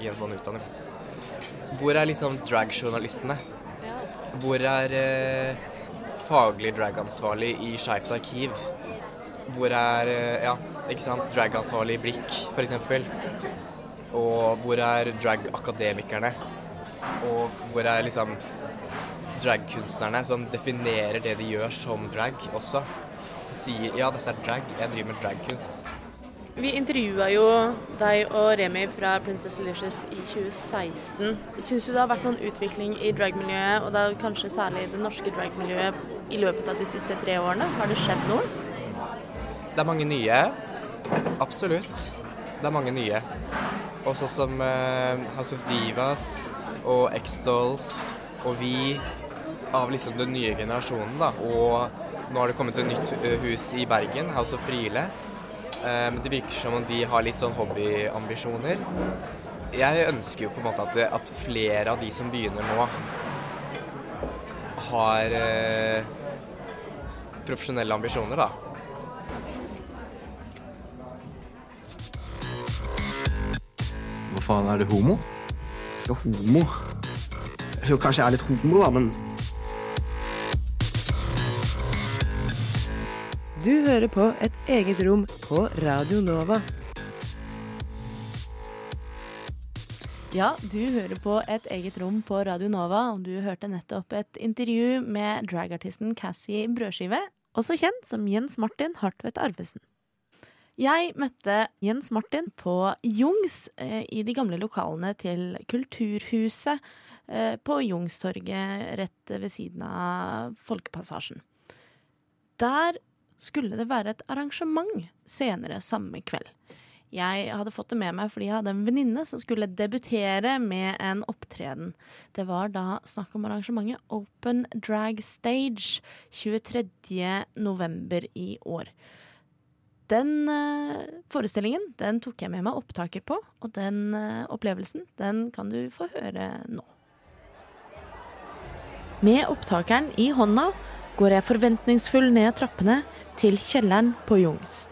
i en sånn utdanning. Hvor er liksom dragjournalistene? Hvor er eh, faglig dragansvarlig i Skeivt arkiv? Hvor er eh, ja, ikke sant, dragansvarlig i Blikk, f.eks.? Og hvor er drag-akademikerne? Og hvor er liksom dragkunstnerne som definerer det de gjør som drag også? Som sier ja, dette er drag, jeg driver med dragkunst. Vi intervjua jo deg og Remi fra Princess Delicious i 2016. Syns du det har vært noen utvikling i dragmiljøet, og da kanskje særlig det norske dragmiljøet, i løpet av de siste tre årene? Har det skjedd noe? Det er mange nye. Absolutt. Det er mange nye. Og sånn som eh, House of Divas og X-Dolls og vi av liksom den nye generasjonen, da. Og nå har det kommet et nytt eh, hus i Bergen, House of Friele. Um, det virker som om de har litt sånn hobbyambisjoner. Jeg ønsker jo på en måte at, at flere av de som begynner nå, har uh, profesjonelle ambisjoner, da. Faen, er du homo? Ikke homo. Jo, kanskje jeg er litt homo, da, men Du hører på Et eget rom på Radio Nova. Ja, du hører på Et eget rom på Radio Nova, og du hørte nettopp et intervju med dragartisten Cassie Brødskive, også kjent som Jens Martin Hartvedt Arvesen. Jeg møtte Jens Martin på Jungs eh, i de gamle lokalene til Kulturhuset eh, på Jungstorget rett ved siden av Folkepassasjen. Der skulle det være et arrangement senere samme kveld. Jeg hadde fått det med meg fordi jeg hadde en venninne som skulle debutere med en opptreden. Det var da snakk om arrangementet Open Drag Stage 23. november i år. Den uh, forestillingen den tok jeg med meg opptaker på, og den uh, opplevelsen den kan du få høre nå. Med opptakeren i hånda går jeg forventningsfull ned trappene til kjelleren på Jungs.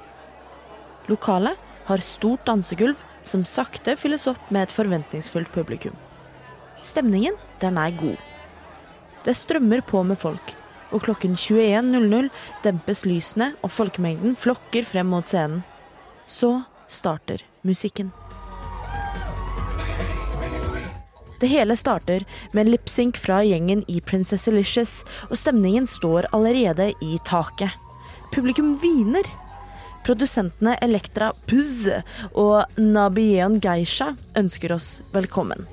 Lokalet har stort dansegulv som sakte fylles opp med et forventningsfullt publikum. Stemningen, den er god. Det strømmer på med folk, og klokken 21.00 dempes lysene og folkemengden flokker frem mot scenen. Så starter musikken. Det hele starter med en lipsync fra gjengen i Princess Elicious, og stemningen står allerede i taket. Publikum hviner. Produsentene Elektra Puzz og Nabien Geisha ønsker oss velkommen.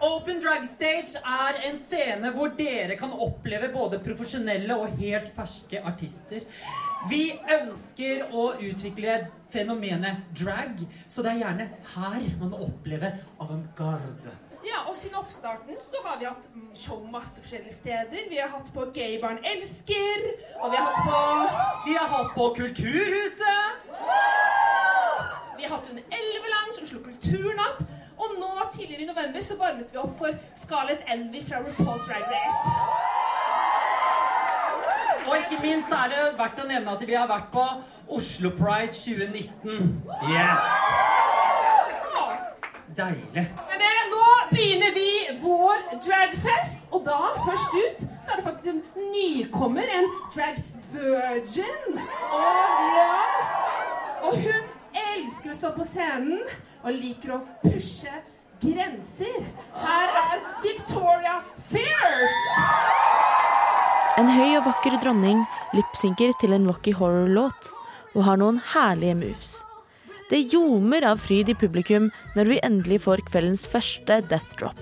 Open Drag Stage er en scene hvor dere kan oppleve både profesjonelle og helt ferske artister. Vi ønsker å utvikle fenomenet drag, så det er gjerne her man opplever avantgarde. Ja, og siden oppstarten så har vi hatt show masse forskjellige steder. Vi har hatt på Gaybarn elsker, og vi har hatt på Vi har hatt på Kulturhuset. Vi har hatt under Elveland, Oslo Kulturnatt. Og nå tidligere i november så varmet vi opp for Scarlett Envy fra RuPaul's Rag Race. Og ikke minst er det verdt å nevne at vi har vært på Oslo Pride 2019. Yes! Deilig. Begynner vi vår dragfest. Og da, først ut, så er det faktisk en nykommer. En drag virgin. Og ja Og hun elsker å stå på scenen og liker å pushe grenser. Her er Victoria Fierce. En høy og vakker dronning lipsynker til en Rocky Horror-låt og har noen herlige moves. Det ljomer av fryd i publikum når vi endelig får kveldens første death drop.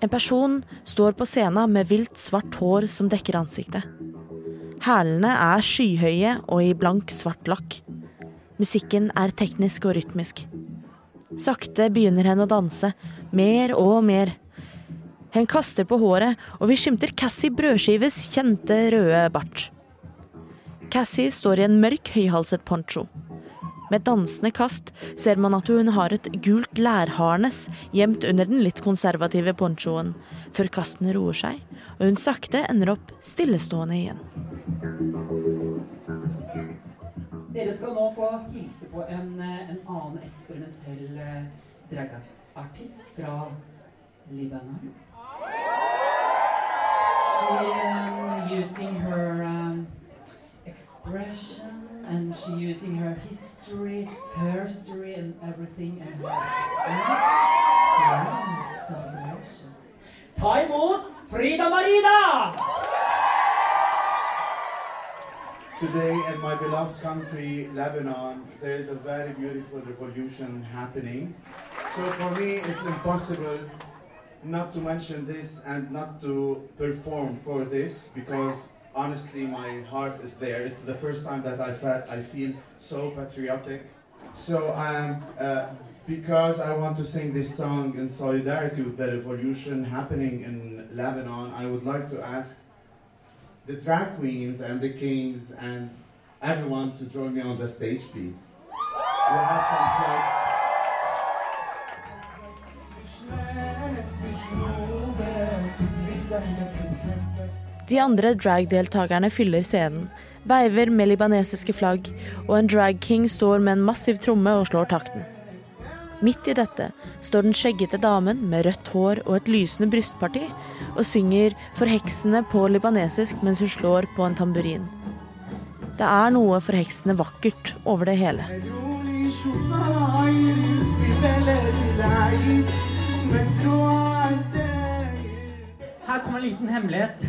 En person står på scenen med vilt svart hår som dekker ansiktet. Hælene er skyhøye og i blank, svart lakk. Musikken er teknisk og rytmisk. Sakte begynner hen å danse, mer og mer. Hen kaster på håret, og vi skimter Cassie Brødskives kjente røde bart. Cassie står i en mørk, høyhalset poncho. Med dansende kast ser man at hun har et gult lærharnes gjemt under den litt konservative ponchoen, før kastene roer seg, og hun sakte ender opp stillestående igjen. Dere skal nå få hilse på en, eh, en annen eksperimentell eh, dragartist fra Libanon. She um, using her um, expression and she using her history, her story and everything and her so delicious. Ta imot Frida Marida! Today, in my beloved country, Lebanon, there is a very beautiful revolution happening. So for me, it's impossible not to mention this and not to perform for this because honestly, my heart is there. It's the first time that I felt I feel so patriotic. So um, uh, because I want to sing this song in solidarity with the revolution happening in Lebanon, I would like to ask the drag queens and the kings and everyone to join me on the stage, please. We'll have some. De andre drag-deltakerne fyller scenen, veiver med libanesiske flagg, og en drag-king står med en massiv tromme og slår takten. Midt i dette står den skjeggete damen med rødt hår og et lysende brystparti og synger forheksende på libanesisk mens hun slår på en tamburin. Det er noe forheksende vakkert over det hele. Kommer en liten hemmelighet.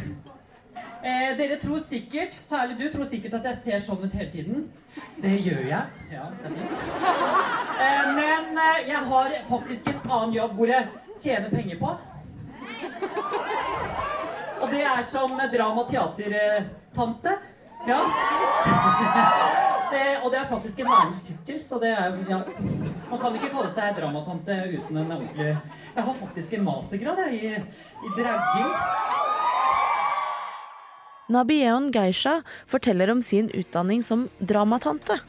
Eh, dere tror sikkert, særlig du, tror sikkert at jeg ser sånn ut hele tiden. Det gjør jeg. Ja, det er fint. Eh, men eh, jeg har faktisk en annen jobb hvor jeg tjener penger på. Og det er som drama- og teatertante. Ja. Det, og det er faktisk en vernetittel, så det er ja. Man kan ikke kalle seg dramatante uten en ordentlig Jeg har faktisk en mastergrad i, i dragging. Nabieon Geisha forteller om sin utdanning som dramatante.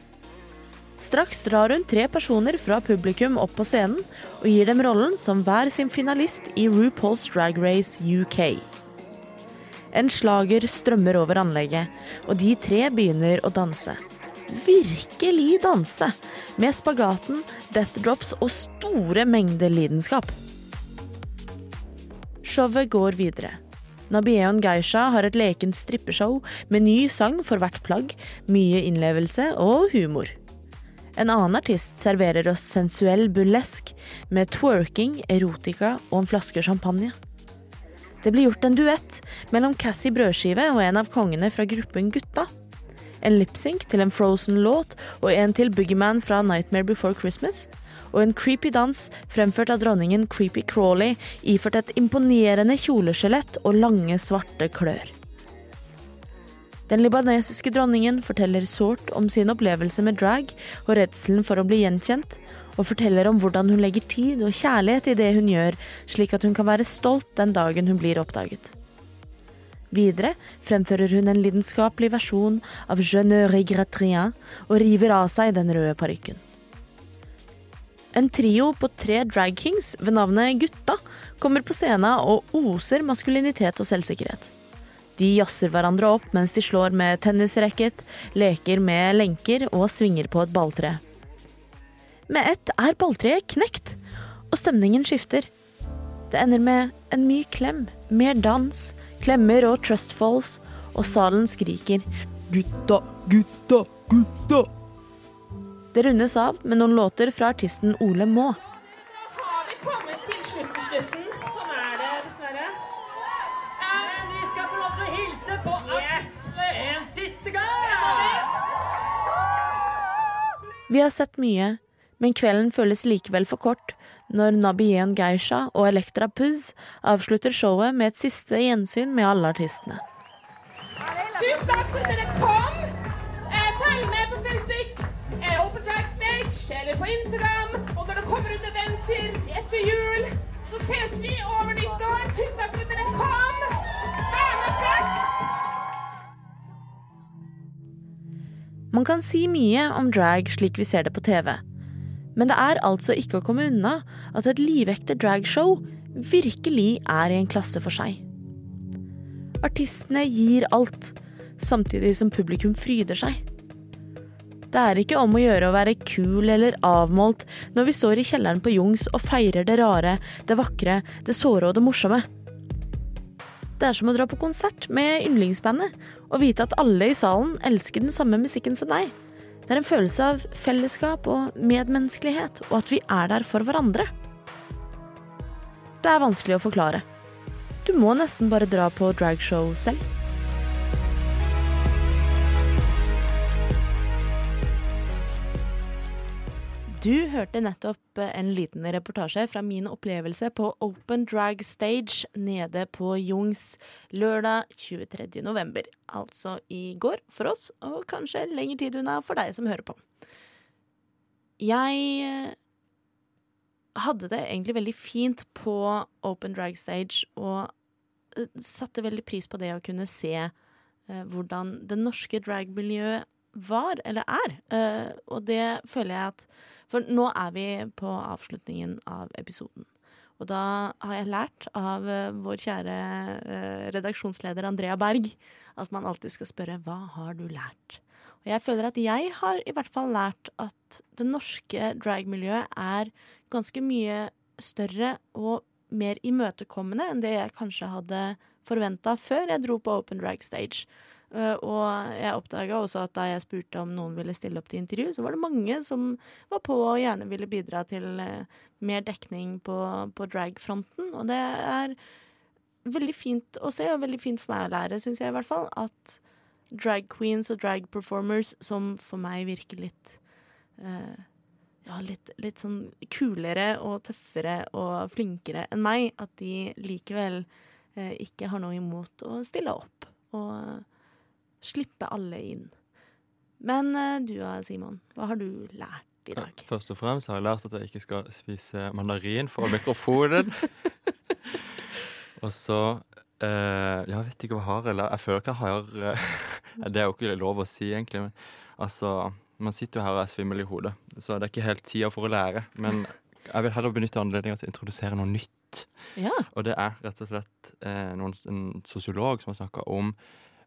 Straks drar hun tre personer fra publikum opp på scenen og gir dem rollen som hver sin finalist i RuPaul's Drag Race UK. En slager strømmer over anlegget, og de tre begynner å danse. Virkelig danse, med spagaten, death drops og store mengder lidenskap. Showet går videre. Nabieon Geisha har et lekent strippeshow med ny sang for hvert plagg, mye innlevelse og humor. En annen artist serverer oss sensuell burlesk med twerking, erotika og en flaske champagne. Det blir gjort en duett mellom Cassie Brødskive og en av kongene fra gruppen Gutta. En lipsync til en Frozen-låt og en til Boogeyman fra Nightmare Before Christmas. Og en creepy dans fremført av dronningen Creepy Crawley iført et imponerende kjoleskjelett og lange, svarte klør. Den libanesiske dronningen forteller sårt om sin opplevelse med drag og redselen for å bli gjenkjent, og forteller om hvordan hun legger tid og kjærlighet i det hun gjør, slik at hun kan være stolt den dagen hun blir oppdaget. Videre fremfører hun en lidenskapelig versjon av Je ne regrettrien og river av seg den røde parykken. En trio på tre drag kings ved navnet Gutta kommer på scenen og oser maskulinitet og selvsikkerhet. De jazzer hverandre opp mens de slår med tennisracket, leker med lenker og svinger på et balltre. Med ett er balltreet knekt, og stemningen skifter. Det ender med en myk klem, mer dans, klemmer og trust falls, og salen skriker 'Gutta, gutta, gutta'. Det rundes av med noen låter fra artisten Ole Maa. Har vi kommet til slutten? Sånn er det dessverre. Men vi skal få lov til å hilse på artistene en siste gang! Vi har sett mye, men kvelden føles likevel for kort når Nabien Geisha og Elektra Puzz avslutter showet med et siste gjensyn med alle artistene. Tusen takk for at dere kom. Eh, følg med på Facebook, eh, Open Stage eller på Instagram. Og når det kommer ut eventer etter jul, så ses vi over nyttår. Tusen takk for at dere kom. Vær med fest! Man kan si mye om drag slik vi ser det på TV, men det er altså ikke å komme unna at et livekte dragshow virkelig er i en klasse for seg. Artistene gir alt, samtidig som publikum fryder seg. Det er ikke om å gjøre å være kul eller avmålt når vi står i kjelleren på Jungs og feirer det rare, det vakre, det såre og det morsomme. Det er som å dra på konsert med yndlingsbandet og vite at alle i salen elsker den samme musikken som deg. Det er en følelse av fellesskap og medmenneskelighet, og at vi er der for hverandre. Det er vanskelig å forklare. Du må nesten bare dra på dragshow selv. Du hørte nettopp en liten reportasje fra min opplevelse på Open Drag Stage nede på Jungs lørdag 23. november. Altså i går for oss, og kanskje lengre tid unna for deg som hører på. Jeg hadde det egentlig veldig fint på Open Drag Stage, og eh, satte veldig pris på det å kunne se eh, hvordan det norske dragmiljøet var, eller er. Uh, og det føler jeg at For nå er vi på avslutningen av episoden. Og da har jeg lært av uh, vår kjære uh, redaksjonsleder Andrea Berg at man alltid skal spørre 'Hva har du lært?' Og jeg føler at jeg har i hvert fall lært at det norske dragmiljøet er ganske mye større og mer imøtekommende enn det jeg kanskje hadde forventa før jeg dro på Open Drag Stage. Uh, og jeg oppdaga også at da jeg spurte om noen ville stille opp til intervju, så var det mange som var på og gjerne ville bidra til uh, mer dekning på, på drag-fronten. Og det er veldig fint å se, og veldig fint for meg å lære, syns jeg i hvert fall, at drag queens og drag performers som for meg virker litt uh, ja, litt, litt sånn kulere og tøffere og flinkere enn meg, at de likevel ikke har noe imot å stille opp. Og slippe alle inn. Men du da, Simon, hva har du lært i dag? Først og fremst har jeg lært at jeg ikke skal spise mandarin foran mikrofonen. og så eh, Jeg vet ikke hva har jeg lært. Jeg føler ikke jeg har eh, Det er jo ikke lov å si, egentlig. Men altså Man sitter jo her og er svimmel i hodet, så det er ikke helt tida for å lære. Men jeg vil heller benytte anledningen til å introdusere noe nytt. Ja. Og det er rett og slett eh, noen, en sosiolog som har snakka om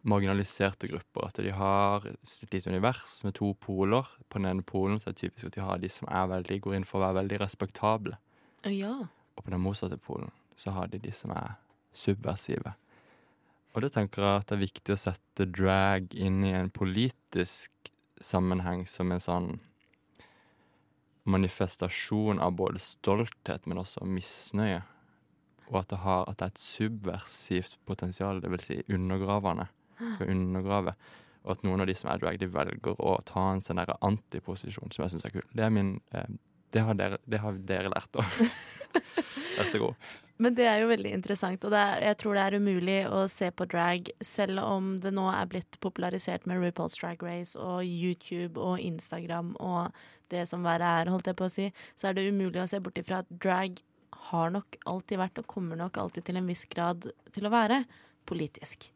marginaliserte grupper. At de har et lite univers med to poler. På den ene polen så er det typisk at de har de som er veldig, går inn for å være veldig respektable. Ja. Og på den motsatte polen så har de de som er subversive. Og det tenker jeg at det er viktig å sette drag inn i en politisk sammenheng som en sånn manifestasjon av både stolthet, men også misnøye. Og at det, har, at det er et subversivt potensial, det vil si undergravende å undergrave. Og at noen av de som er drag, de velger å ta en sånn antiposisjon, som jeg syns er kul. Det er min eh, det, har dere, det har dere lært, da. Vær så god. Men det er jo veldig interessant, og er, jeg tror det er umulig å se på drag, selv om det nå er blitt popularisert med RuPaul's Drag Race og YouTube og Instagram og det som verre er, holdt jeg på å si, så er det umulig å se bort ifra at drag har nok alltid vært, og kommer nok alltid til en viss grad til å være, politisk.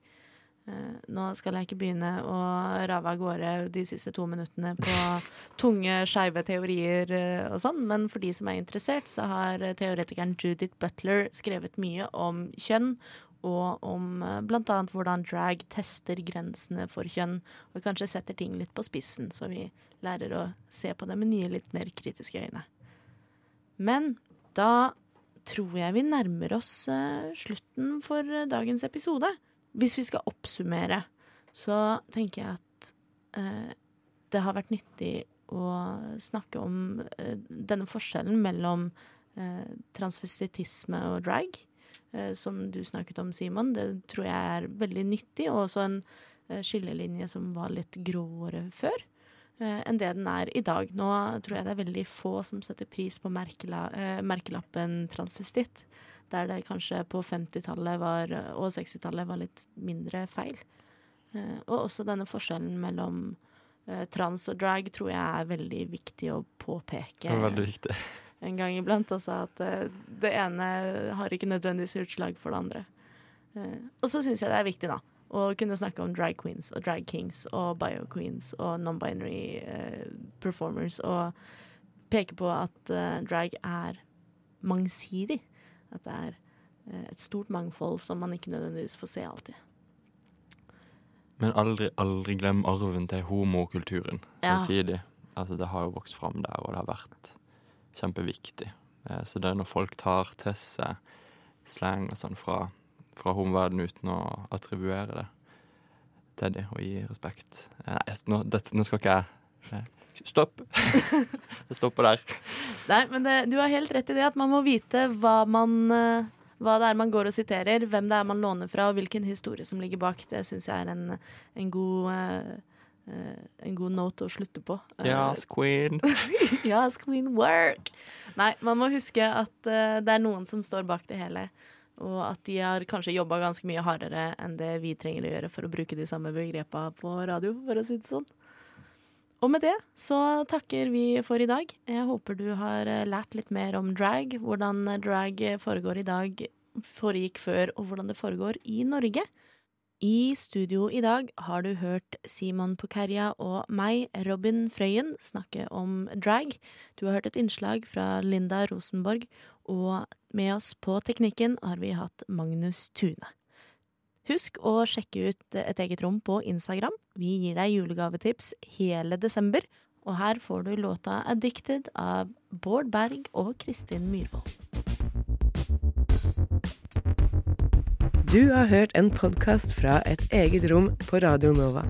Uh, nå skal jeg ikke begynne å rave av gårde de siste to minuttene på tunge, skeive teorier uh, og sånn, men for de som er interessert, så har teoretikeren Judith Butler skrevet mye om kjønn og om bl.a. blant annet hvordan drag tester grensene for kjønn, og kanskje setter ting litt på spissen, så vi lærer å se på det med nye, litt mer kritiske øyne. Men da tror jeg vi nærmer oss eh, slutten for eh, dagens episode. Hvis vi skal oppsummere, så tenker jeg at eh, det har vært nyttig å snakke om eh, denne forskjellen mellom eh, transvestitisme og drag, eh, som du snakket om, Simon. Det tror jeg er veldig nyttig, og også en eh, skillelinje som var litt gråere før eh, enn det den er i dag. Nå tror jeg det er veldig få som setter pris på merkela, merkelappen transvestitt, der det kanskje på 50-tallet og 60-tallet var litt mindre feil. Eh, og også denne forskjellen mellom eh, trans og drag tror jeg er veldig viktig å påpeke. Veldig viktig. En gang iblant også at eh, det ene har ikke nødvendigvis utslag for det andre. Og så syns jeg det er viktig, da, å kunne snakke om drag queens og drag kings og bio queens og non-binary performers, og peke på at drag er mangsidig. At det er eh, et stort mangfold som man ikke nødvendigvis får se alltid. Men aldri, aldri glem arven til homokulturen Ja. samtidig. Altså, det har jo vokst fram der, og det har vært kjempeviktig. Eh, Så det er når folk tar til seg slang og sånn fra, fra homoverdenen uten å attribuere det til dem og gi respekt Eh, Nei, nå, dette, nå skal ikke jeg Stopp! det stopper der. Nei, men det, du har helt rett i det at man må vite hva man eh, hva det er man går og siterer, hvem det er man låner fra, og hvilken historie som ligger bak. Det syns jeg er en, en god eh, eh, en god note å slutte på. Yes, queen. yes, queen work! Nei, man må huske at uh, det er noen som står bak det hele. Og at de har kanskje jobba ganske mye hardere enn det vi trenger å gjøre for å bruke de samme begrepa på radio, for å si det sånn. Og med det så takker vi for i dag. Jeg håper du har eh, lært litt mer om drag, hvordan drag foregår i dag, foregikk før, og hvordan det foregår i Norge. I studio i dag har du hørt Simon Pukerja og meg, Robin Frøyen, snakke om drag. Du har hørt et innslag fra Linda Rosenborg, og med oss på teknikken har vi hatt Magnus Tune. Husk å sjekke ut Et eget rom på Instagram. Vi gir deg julegavetips hele desember. Og her får du låta 'Addicted' av Bård Berg og Kristin Myhrvold. Du har hørt en podkast fra Et eget rom på Radio Nova.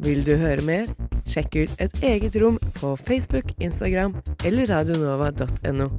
Vil du høre mer? Sjekk ut Et eget rom på Facebook, Instagram eller radionova.no.